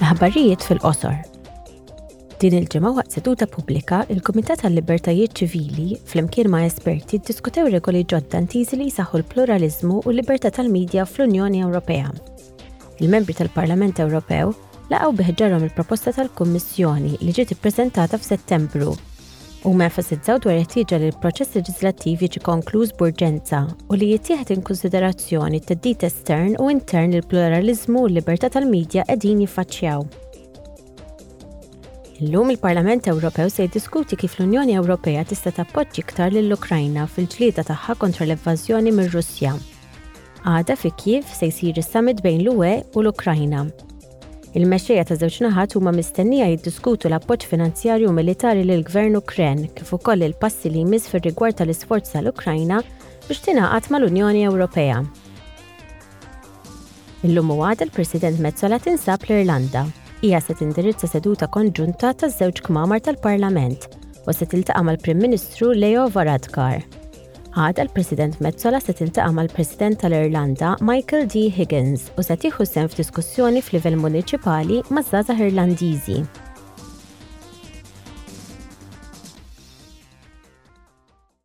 L-aħbarijiet fil-qosor. Din il-ġimgħa waqt seduta pubblika, il-Kumitat tal-Libertajiet Ċivili flimkien ma' esperti ddiskutew regoli ġodda ntiżi li jsaħħu l-pluraliżmu u l-libertà tal-medja fl-Unjoni Ewropea. Il-membri tal-Parlament Ewropew laqgħu biħġarhom il-proposta tal-Kummissjoni li ġiet ippreżentata f'Settembru Huma enfasizzaw dwar il-ħtieġa li l-proċess leġislattiv jiġi konkluż b'urġenza u li jittieħed inkunsiderazzjoni t-theddid estern u intern li l-pluraliżmu u l-libertà tal-midja qegħdin jiffaċċjaw. Illum il-Parlament Ewropew se jiddiskuti kif l-Unjoni Ewropea tista' tappoġġi iktar lill-Ukrajna fil-ġlieda tagħha kontra l-evażjoni mir-Russja. Għada fi Kiev se jsir is-summit bejn l-UE u l-Ukrajna. Il-mexxejja ta' żewġ naħat huma mistennija jiddiskutu l-appoġġ finanzjarju u militari lil gvern Ukren kif ukoll il-passi li jmiss fir-rigward tal-isforz tal-Ukrajna biex tingħaqad mal-Unjoni Ewropea. Illum u għada l-President Mezzola tinsab l-Irlanda. Hija se tindirizza seduta konġunta taż-żewġ kmamar tal-Parlament u se tiltaqa' mal-Prim Ministru Leo Varadkar. Għada l-President Mezzola se tiltaqa' mal-President tal-Irlanda Michael D. Higgins u se tieħu sehem f'diskussjoni f'livell muniċipali maż-żgħażagħ Irlandiżi.